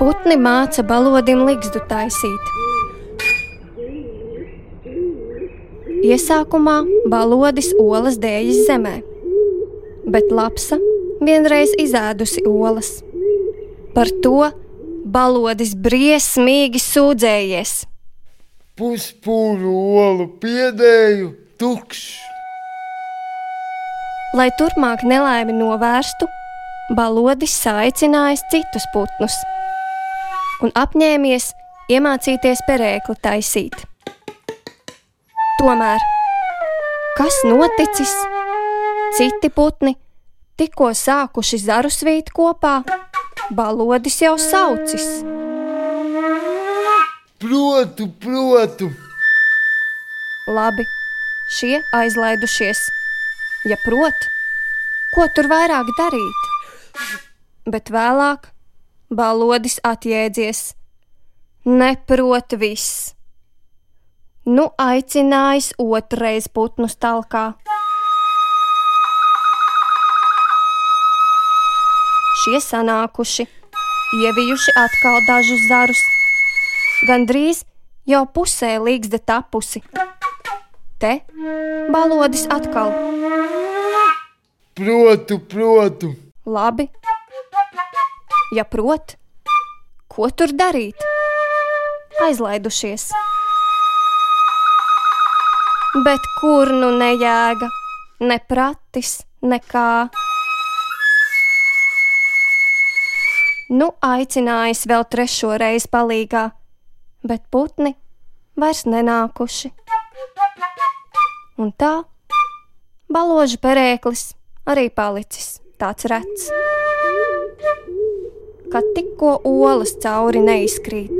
Putni māca balodim ligzdu taisīt. Iesākumā balodis olas dējas zemē, bet lapsa vienreiz izēdusi olas. Par to balodis briesmīgi sūdzējies. Puspūru olu piedēju, tukšs. Lai turpmāk nelaimi novērstu, balodis saicinājis citus putnus un apņēmies iemācīties perēkli taisīt. Tomēr, kas noticis? Citi putni tikko sākuši zaru svīt kopā, balodis jau saucis. Protu, protu! Labi, šie aizlaidušies. Ja prot, ko tur vairāk darīt? Bet vēlāk balodis atjēdzies. Neprot viss. Nu aicinājis otrais putnu stalkā. Šie sanākuši, ievijuši atkal dažus zarus. Gandrīz jau pusē līgzda tapusi. Te balodis atkal. Protu, protu! Labi, ja prot, ko tur darīt? Aizlaidušies. Bet kur nu nejēga, ne pratis, nekā. Nu, aicinājis vēl trešo reizi palīgā, bet putni vairs nenākuši. Un tā baložu perēklis arī palicis tāds rets. Kad tikko olas cauri neizkrīt,